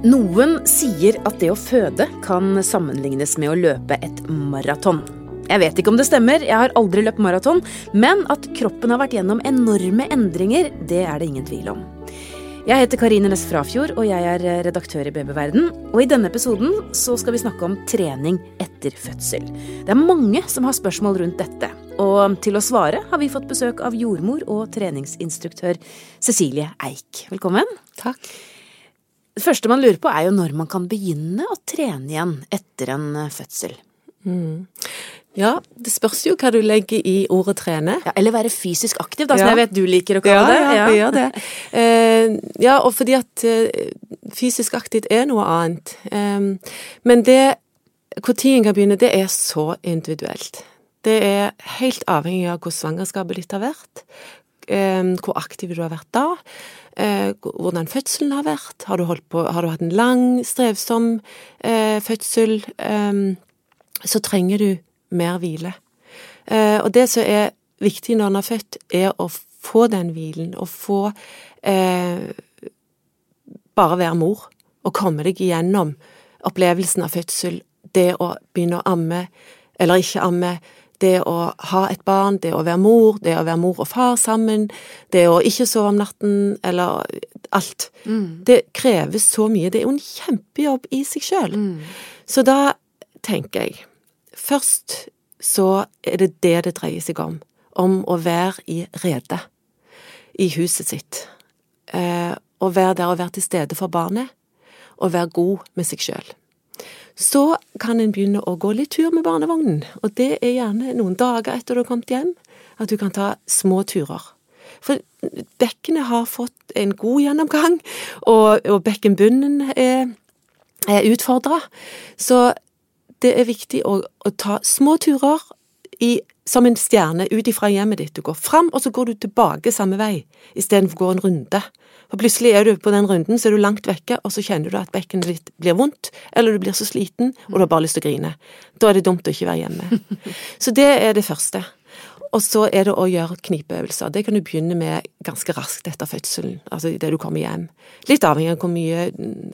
Noen sier at det å føde kan sammenlignes med å løpe et maraton. Jeg vet ikke om det stemmer, jeg har aldri løpt maraton, men at kroppen har vært gjennom enorme endringer, det er det ingen tvil om. Jeg heter Karine Næss Frafjord, og jeg er redaktør i Babyverden. Og i denne episoden så skal vi snakke om trening etter fødsel. Det er mange som har spørsmål rundt dette. Og til å svare har vi fått besøk av jordmor og treningsinstruktør Cecilie Eik. Velkommen. Takk. Det første man lurer på er jo når man kan begynne å trene igjen etter en eh, fødsel. Mm. Ja, det spørs jo hva du legger i ordet trene. Ja, eller være fysisk aktiv, da, som ja. jeg vet du liker å kalle ja, det. Ja, ja, gjør det. Uh, ja, og fordi at uh, fysisk aktivt er noe annet. Um, men det Når en kan begynne, det er så individuelt. Det er helt avhengig av hvor svangerskapet ditt har vært, um, hvor aktiv du har vært da hvordan fødselen har vært. Har du, på, har du hatt en lang, strevsom eh, fødsel, eh, så trenger du mer hvile. Eh, og det som er viktig når en er født, er å få den hvilen, og få eh, bare være mor, og komme deg igjennom opplevelsen av fødsel, det å begynne å amme eller ikke amme, det å ha et barn, det å være mor, det å være mor og far sammen, det å ikke sove om natten, eller alt. Mm. Det kreves så mye. Det er jo en kjempejobb i seg sjøl. Mm. Så da tenker jeg Først så er det det det dreier seg om. Om å være i rede i huset sitt. Eh, å være der og være til stede for barnet. Og være god med seg sjøl. Så kan en begynne å gå litt tur med barnevognen, og det er gjerne noen dager etter du har kommet hjem, at du kan ta små turer. For bekkenet har fått en god gjennomgang, og, og bekkenbunnen er, er utfordra. Så det er viktig å, å ta små turer i, som en stjerne ut ifra hjemmet ditt. Du går fram, og så går du tilbake samme vei, istedenfor å gå en runde. For plutselig er du på den runden, så er du langt vekke, og så kjenner du at bekkenet ditt blir vondt, eller du blir så sliten, og du har bare lyst til å grine. Da er det dumt å ikke være hjemme. Så det er det første. Og så er det å gjøre knipeøvelser. Det kan du begynne med ganske raskt etter fødselen, altså idet du kommer hjem. Litt avhengig av hvor mye,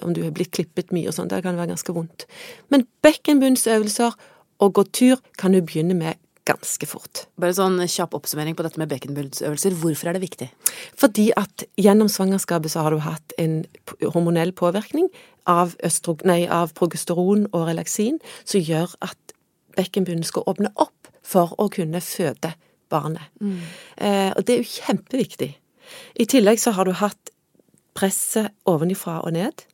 om du har blitt klippet mye og sånn, det kan være ganske vondt. Men bekkenbunnsøvelser og gå tur kan du begynne med ganske fort. Bare sånn kjapp oppsummering på dette med bekkenbunnsøvelser. Hvorfor er det viktig? Fordi at gjennom svangerskapet så har du hatt en hormonell påvirkning av, nei, av progesteron og relaksin som gjør at bekkenbunnen skal åpne opp for å kunne føde barnet. Mm. Eh, og det er jo kjempeviktig. I tillegg så har du hatt presset ovenifra og ned.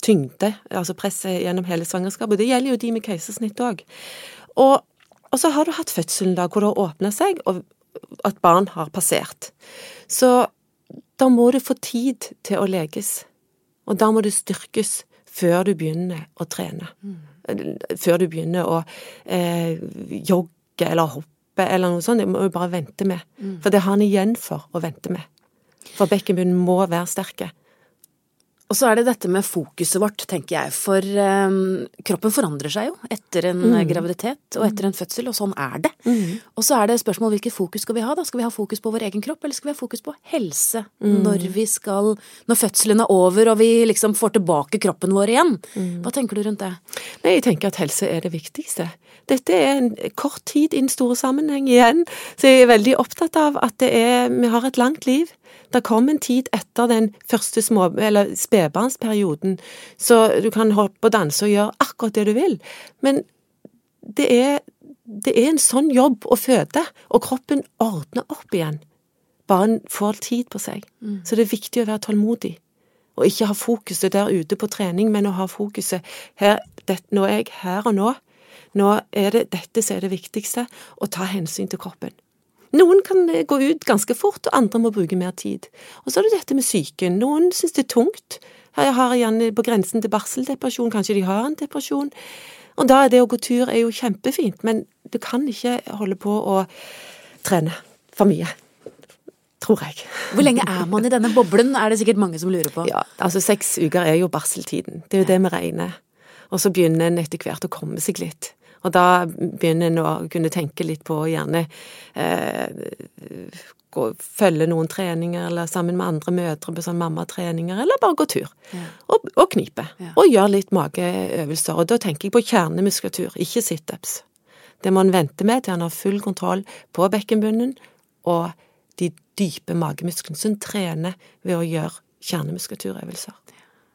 Tyngde, altså presset gjennom hele svangerskapet. Det gjelder jo de med keisersnitt òg. Og og så har du hatt fødselen da, hvor det har åpna seg, og at barn har passert. Så da må du få tid til å leges. Og da må det styrkes før du begynner å trene. Mm. Før du begynner å eh, jogge eller hoppe eller noe sånt. Det må du bare vente med. Mm. For det har han igjen for å vente med. For bekkenbunnen må være sterke. Og så er det dette med fokuset vårt, tenker jeg. For um, kroppen forandrer seg jo etter en mm. graviditet og etter en fødsel, og sånn er det. Mm. Og så er det spørsmål hvilket fokus skal vi ha, da? Skal vi ha fokus på vår egen kropp, eller skal vi ha fokus på helse? Mm. Når vi skal Når fødselen er over og vi liksom får tilbake kroppen vår igjen. Mm. Hva tenker du rundt det? Nei, jeg tenker at helse er det viktigste. Dette er en kort tid i den store sammenheng igjen, så jeg er veldig opptatt av at det er Vi har et langt liv. Det kom en tid etter den første små, eller spedbarnsperioden, så du kan hoppe og danse og gjøre akkurat det du vil. Men det er, det er en sånn jobb å føde, og kroppen ordner opp igjen. Bare en får tid på seg. Mm. Så det er viktig å være tålmodig. Og ikke ha fokuset der ute på trening, men å ha fokuset her, det, Nå er jeg her og nå. Nå er det dette som er det viktigste, å ta hensyn til kroppen. Noen kan eh, gå ut ganske fort, og andre må bruke mer tid. Og så er det dette med psyken. Noen syns det er tungt. Jeg har igjen på grensen til barseldepresjon, kanskje de har en depresjon. Og da er det å gå tur er jo kjempefint, men du kan ikke holde på å trene for mye. Tror jeg. Hvor lenge er man i denne boblen, er det sikkert mange som lurer på. Ja, altså seks uker er jo barseltiden. Det er jo det vi regner. Og så begynner en etter hvert å komme seg litt. Og da begynner en å kunne tenke litt på gjerne eh, gå, følge noen treninger, eller sammen med andre mødre på sånn mammatreninger, eller bare gå tur. Ja. Og, og knipe. Ja. Og gjøre litt mageøvelser. Og da tenker jeg på kjernemuskulatur, ikke situps. Det må en vente med til han har full kontroll på bekkenbunnen og de dype magemusklene, som trener ved å gjøre kjernemuskulaturøvelser.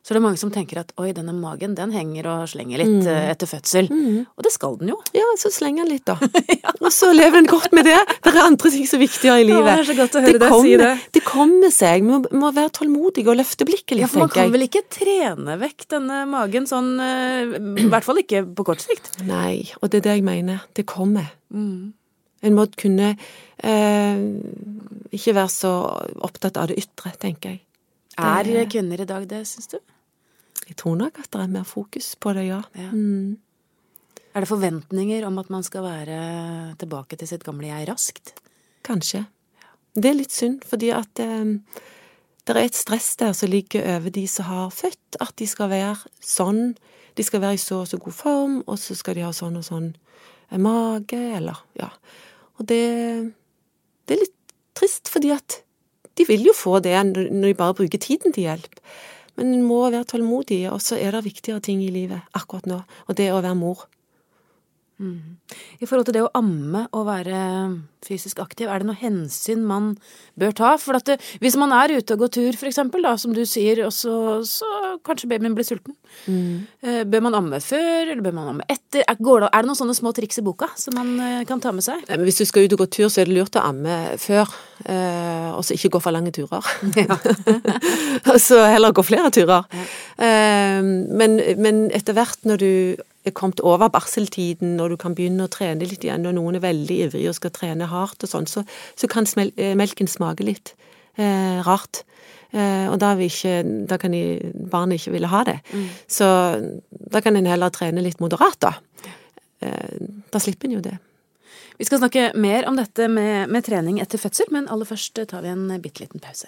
Så det er mange som tenker at oi, denne magen den henger og slenger litt mm. etter fødsel. Og det skal den jo. Ja, så slenger den litt, da. Og så lever en godt med det. Det er andre ting som er viktigere i Ja, livet. det er så godt å høre deg si det. det kommer seg. Vi må, må være tålmodige og løfte blikket litt, Ja, for man kan vel ikke trene vekk denne magen sånn eh, I hvert fall ikke på kort sikt. Nei, og det er det jeg mener. Det kommer. Mm. En må kunne eh, ikke være så opptatt av det ytre, tenker jeg. Er kvinner i dag det, syns du? Jeg tror nok at det er mer fokus på det, ja. Ja. Mm. Er det forventninger om at man skal være tilbake til sitt gamle jeg raskt? Kanskje. Det er litt synd, fordi at eh, det er et stress der som ligger over de som har født, at de skal være sånn. De skal være i så og så god form, og så skal de ha sånn og sånn eh, mage, eller ja. Og det, det er litt trist, fordi at de vil jo få det når når de bare bruker tiden til hjelp. Men en må være tålmodig, og så er det viktigere ting i livet akkurat nå, og det er å være mor. I forhold til det å amme og være fysisk aktiv, er det noe hensyn man bør ta? For at det, hvis man er ute og går tur, for eksempel, da, som du sier, og så, så kanskje babyen blir sulten. Mm. Bør man amme før, eller bør man amme etter? Er, det, er det noen sånne små triks i boka som man eh, kan ta med seg? Ja, men Hvis du skal ut og gå tur, så er det lurt å amme før, eh, og så ikke gå for lange turer. og så heller gå flere turer. Eh, men, men etter hvert når du er kommet over barseltiden, og du kan begynne å trene litt igjen, og noen er veldig ivrige og skal trene hardt og sånn, så, så kan eh, melken smake litt eh, rart. Eh, og da, ikke, da kan barnet ikke ville ha det. Så da kan en heller trene litt moderat, da. Eh, da slipper en jo det. Vi skal snakke mer om dette med, med trening etter fødsel, men aller først tar vi en bitte liten pause.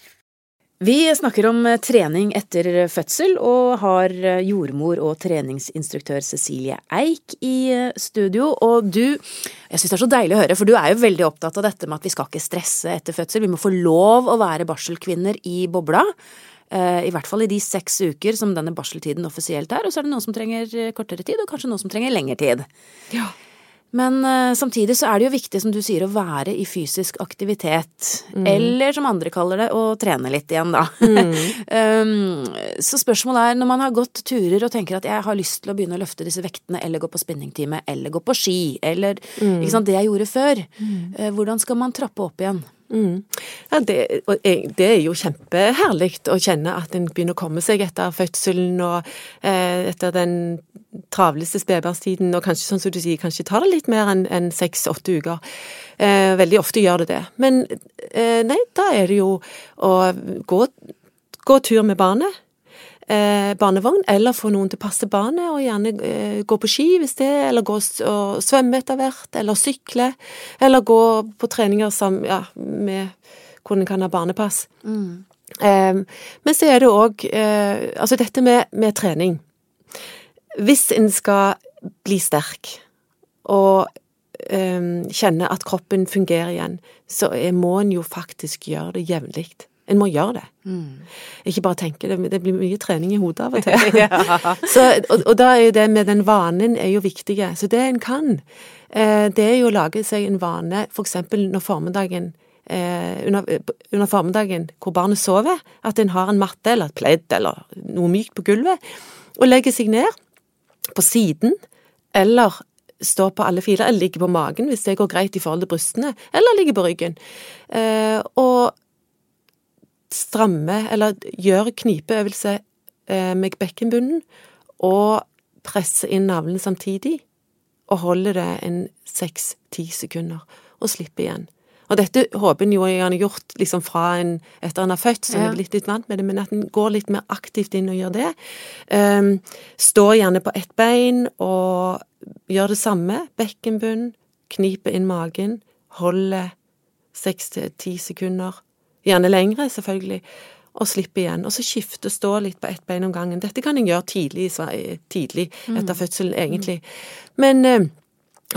Vi snakker om eh, trening etter fødsel, og har eh, jordmor og treningsinstruktør Cecilie Eik i eh, studio. Og du, jeg syns det er så deilig å høre, for du er jo veldig opptatt av dette med at vi skal ikke stresse etter fødsel. Vi må få lov å være barselkvinner i bobla. I hvert fall i de seks uker som denne barseltiden offisielt er. Og så er det noen som trenger kortere tid, og kanskje noen som trenger lengre tid. Ja. Men uh, samtidig så er det jo viktig, som du sier, å være i fysisk aktivitet. Eller som andre kaller det, å trene litt igjen, da. um, så spørsmålet er, når man har gått turer og tenker at jeg har lyst til å begynne å løfte disse vektene, eller gå på spinningtime, eller gå på ski, eller ikke sant, det jeg gjorde før, uh, hvordan skal man trappe opp igjen? Mm. Ja, det, det er jo kjempeherlig å kjenne at en begynner å komme seg etter fødselen og eh, etter den travleste spedbarnstiden, og kanskje sånn som du sier, kanskje tar det litt mer enn seks-åtte uker. Eh, veldig ofte gjør det det. Men eh, nei, da er det jo å gå, gå tur med barnet. Eh, barnevogn, eller få noen til å passe barnet, og gjerne eh, gå på ski hvis det, eller gå og svømme etter hvert, eller sykle, eller gå på treninger som, ja, med hvor en kan ha barnepass. Eh, men så er det òg eh, Altså dette med, med trening. Hvis en skal bli sterk og um, kjenne at kroppen fungerer igjen, så er, må en jo faktisk gjøre det jevnlig. En må gjøre det. Ikke bare tenke det, det blir mye trening i hodet av og til. så, og, og da er jo det med den vanen er jo viktig. Så det en kan, eh, det er jo å lage seg en vane, for eksempel når formiddagen eh, under, under formiddagen hvor barnet sover, at en har en matte eller et pledd eller noe mykt på gulvet, og legger seg ned på siden, eller stå på alle fire, eller ligge på magen hvis det går greit i forhold til brystene, eller ligge på ryggen. Eh, og stramme, eller gjøre knipeøvelse eh, med bekkenbunnen, og presse inn navlen samtidig, og holde det en seks-ti sekunder, og slippe igjen. Og dette håper en jo gjerne gjort liksom fra en, etter en har født, så en Ja. er blitt litt vant med det, men at en går litt mer aktivt inn og gjør det. Um, står gjerne på ett bein og gjør det samme. Bekkenbunn, kniper inn magen, holder seks til ti sekunder. Gjerne lengre, selvfølgelig. Og slippe igjen. Og så skifte stå litt på ett bein om gangen. Dette kan en gjøre tidlig, tidlig etter fødselen, egentlig. Men eh,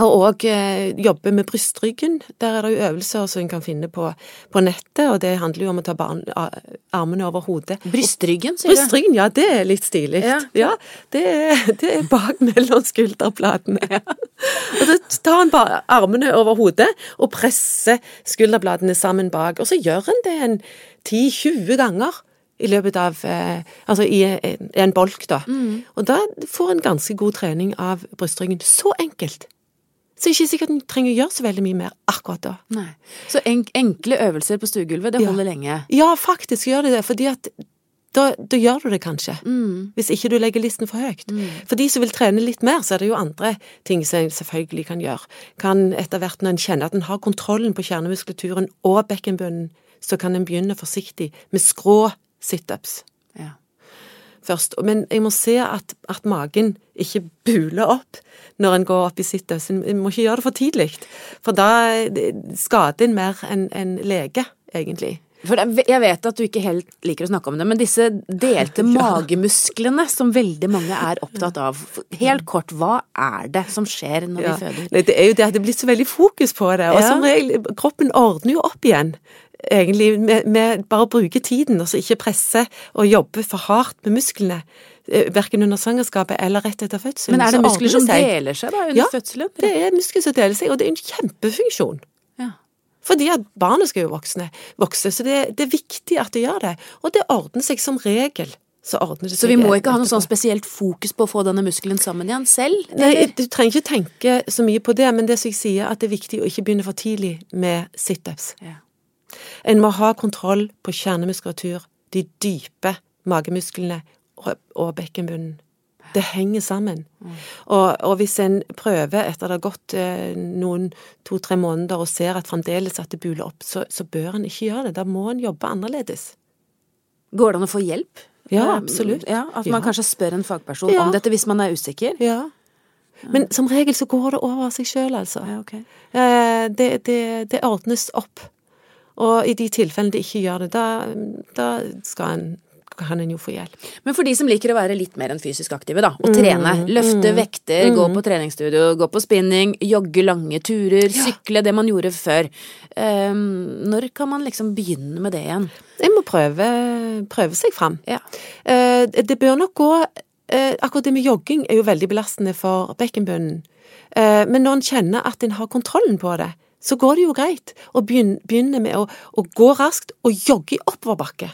og òg eh, jobbe med brystryggen. Der er det jo øvelser som en kan finne på, på nettet, og det handler jo om å ta barn, armene over hodet. Brystryggen, sier du? Brystryggen, ja, det er litt stilig. Ja. Ja, det, er, det er bak mellom skulderbladene. Og så tar en bare armene over hodet og presser skulderbladene sammen bak, og så gjør en det en 10-20 ganger. I løpet av eh, Altså i en, en bolk, da. Og da får en ganske god trening av brystryggen. Så enkelt. Så ikke sikkert en trenger å gjøre så veldig mye mer akkurat da. Nei. Så en, enkle øvelser på stuegulvet, det Ja. holder lenge. Ja, faktisk gjør det det, fordi at da, da gjør du det kanskje. Mm. Hvis ikke du legger listen for høyt. For de som vil trene litt mer, så er det jo andre ting som en selvfølgelig kan gjøre. Kan etter hvert når en kjenner at en har kontrollen på kjernemuskulaturen og bekkenbunnen, så kan en begynne forsiktig med skrå situps Ja. Først. Men jeg må se at, at magen ikke buler opp når en går opp i situps. En må ikke gjøre det for tidlig, for da skader en mer enn en lege, egentlig. For jeg vet at du ikke helt liker å snakke om det, men disse delte magemusklene som veldig mange er opptatt av. Helt kort, hva er det som skjer når Ja. vi føder? Det er jo det at det er blitt så veldig fokus på det, og som regel, kroppen ordner jo opp igjen. Egentlig, med, med bare å bruke tiden, og ikke presse og jobbe for hardt med musklene. eh, Verken under svangerskapet eller rett etter fødselen. Men er det muskler som deler seg da under Ja, fødselen? Det er muskler som deler seg, og det er en kjempefunksjon. Ja. Fordi at barnet skal jo voksne, vokse, så det, det er viktig at det gjør det. Og det ordner seg som regel. Så ordner det Så vi må ikke ha noe sånn spesielt fokus på å få denne muskelen sammen igjen selv? Nei, du trenger ikke tenke så mye på det, men det som jeg sier, at det er viktig å ikke begynne for tidlig med situps. Ja. En må ha kontroll på kjernemuskulatur, de dype magemusklene og, og bekkenbunnen. Det henger sammen. Og, og hvis en prøver etter det har gått eh, noen to-tre måneder og ser at fremdeles at det buler opp, så, så bør en ikke gjøre det. Da må en jobbe annerledes. Går det an å få hjelp? Ja, Eh, absolutt. Ja, At man Ja. kanskje spør en fagperson Ja. om dette hvis man er usikker? Ja. Men som regel så går det over av seg sjøl, altså. Ja, ok. Eh, det, det, det ordnes opp. Og i de tilfellene det ikke gjør det, da, da skal en, kan en jo få hjelp. Men for de som liker å være litt mer enn fysisk aktive, da, og trene, løfte vekter, gå på treningsstudio, gå på spinning, jogge lange turer, sykle, det man gjorde før, Um, når kan man liksom begynne med det igjen? En må prøve, prøve seg fram. Ja. Uh, det bør nok gå uh, Akkurat det med jogging er jo veldig belastende for bekkenbunnen. Eh, men når en kjenner at en har kontrollen på det, så går det jo greit å begynne, med å, å gå raskt og jogge i oppoverbakke.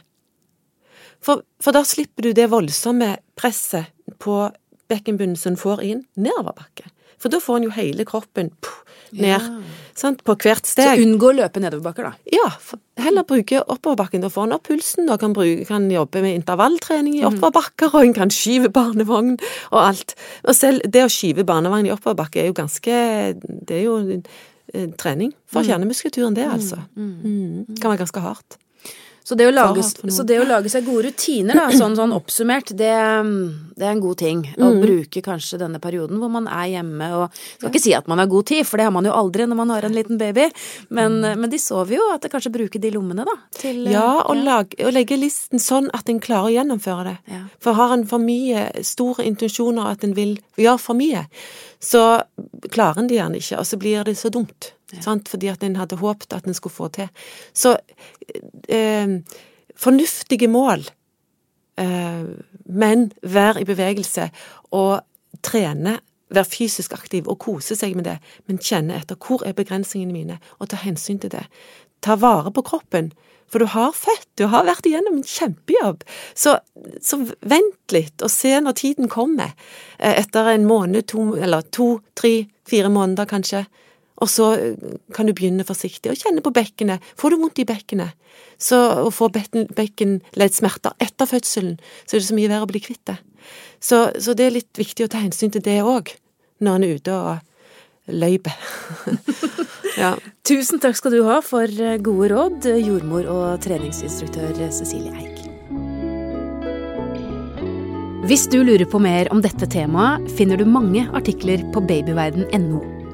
For, for da slipper du det voldsomme presset på bekkenbunnen som får inn nedoverbakke. For da får en jo hele kroppen puh, ned sant, på hvert steg. Så unngå å løpe nedoverbakker, da. Ja, heller bruke oppoverbakken. Da får en opp pulsen, og kan, bruke, kan jobbe med intervalltrening i oppoverbakker, og en kan skyve barnevogn og alt. Og selv det å skyve barnevogn i oppoverbakke er jo ganske Det er jo trening for kjernemuskulaturen, det, altså. Mm. Kan være ganske hardt. Så det, å lage, så det å lage seg gode rutiner, da, sånn, sånn oppsummert, det, det er en god ting. Å Mm. bruke kanskje denne perioden hvor man er hjemme og Skal ikke si at man har god tid, for det har man jo aldri når man har en liten baby, men, men de sover jo, at det kanskje bruker de lommene, da. Til, Mm. Ja, og, ja. lag, og legge listen sånn at en klarer å gjennomføre det. Ja. For har en for mye store intensjoner at en vil gjøre for mye, så klarer en det gjerne ikke, og så blir det så dumt. Sant? Fordi at en hadde håpet at en skulle få til. Så eh, fornuftige mål, eh, men vær i bevegelse og trene. Vær fysisk aktiv og kose seg med det, men kjenne etter hvor er begrensningene mine, og ta hensyn til det. Ta vare på kroppen, for du har født, du har vært igjennom en kjempejobb. Så, så vent litt, og se når tiden kommer, eh, etter en måned, to, eller to, tre, fire måneder kanskje. Og så eh, kan du begynne forsiktig, å kjenne på bekkenet. Får du vondt i bekkenet, så å få bekken- bekkenleddsmerter etter fødselen, så er det så mye verre å bli kvitt det. Så, så det er litt viktig å ta hensyn til det òg, når en er ute og løyper. Ja. Tusen takk skal du ha for gode råd, jordmor og treningsinstruktør Cecilie Eik. Hvis du lurer på mer om dette temaet, finner du mange artikler på babyverden.no.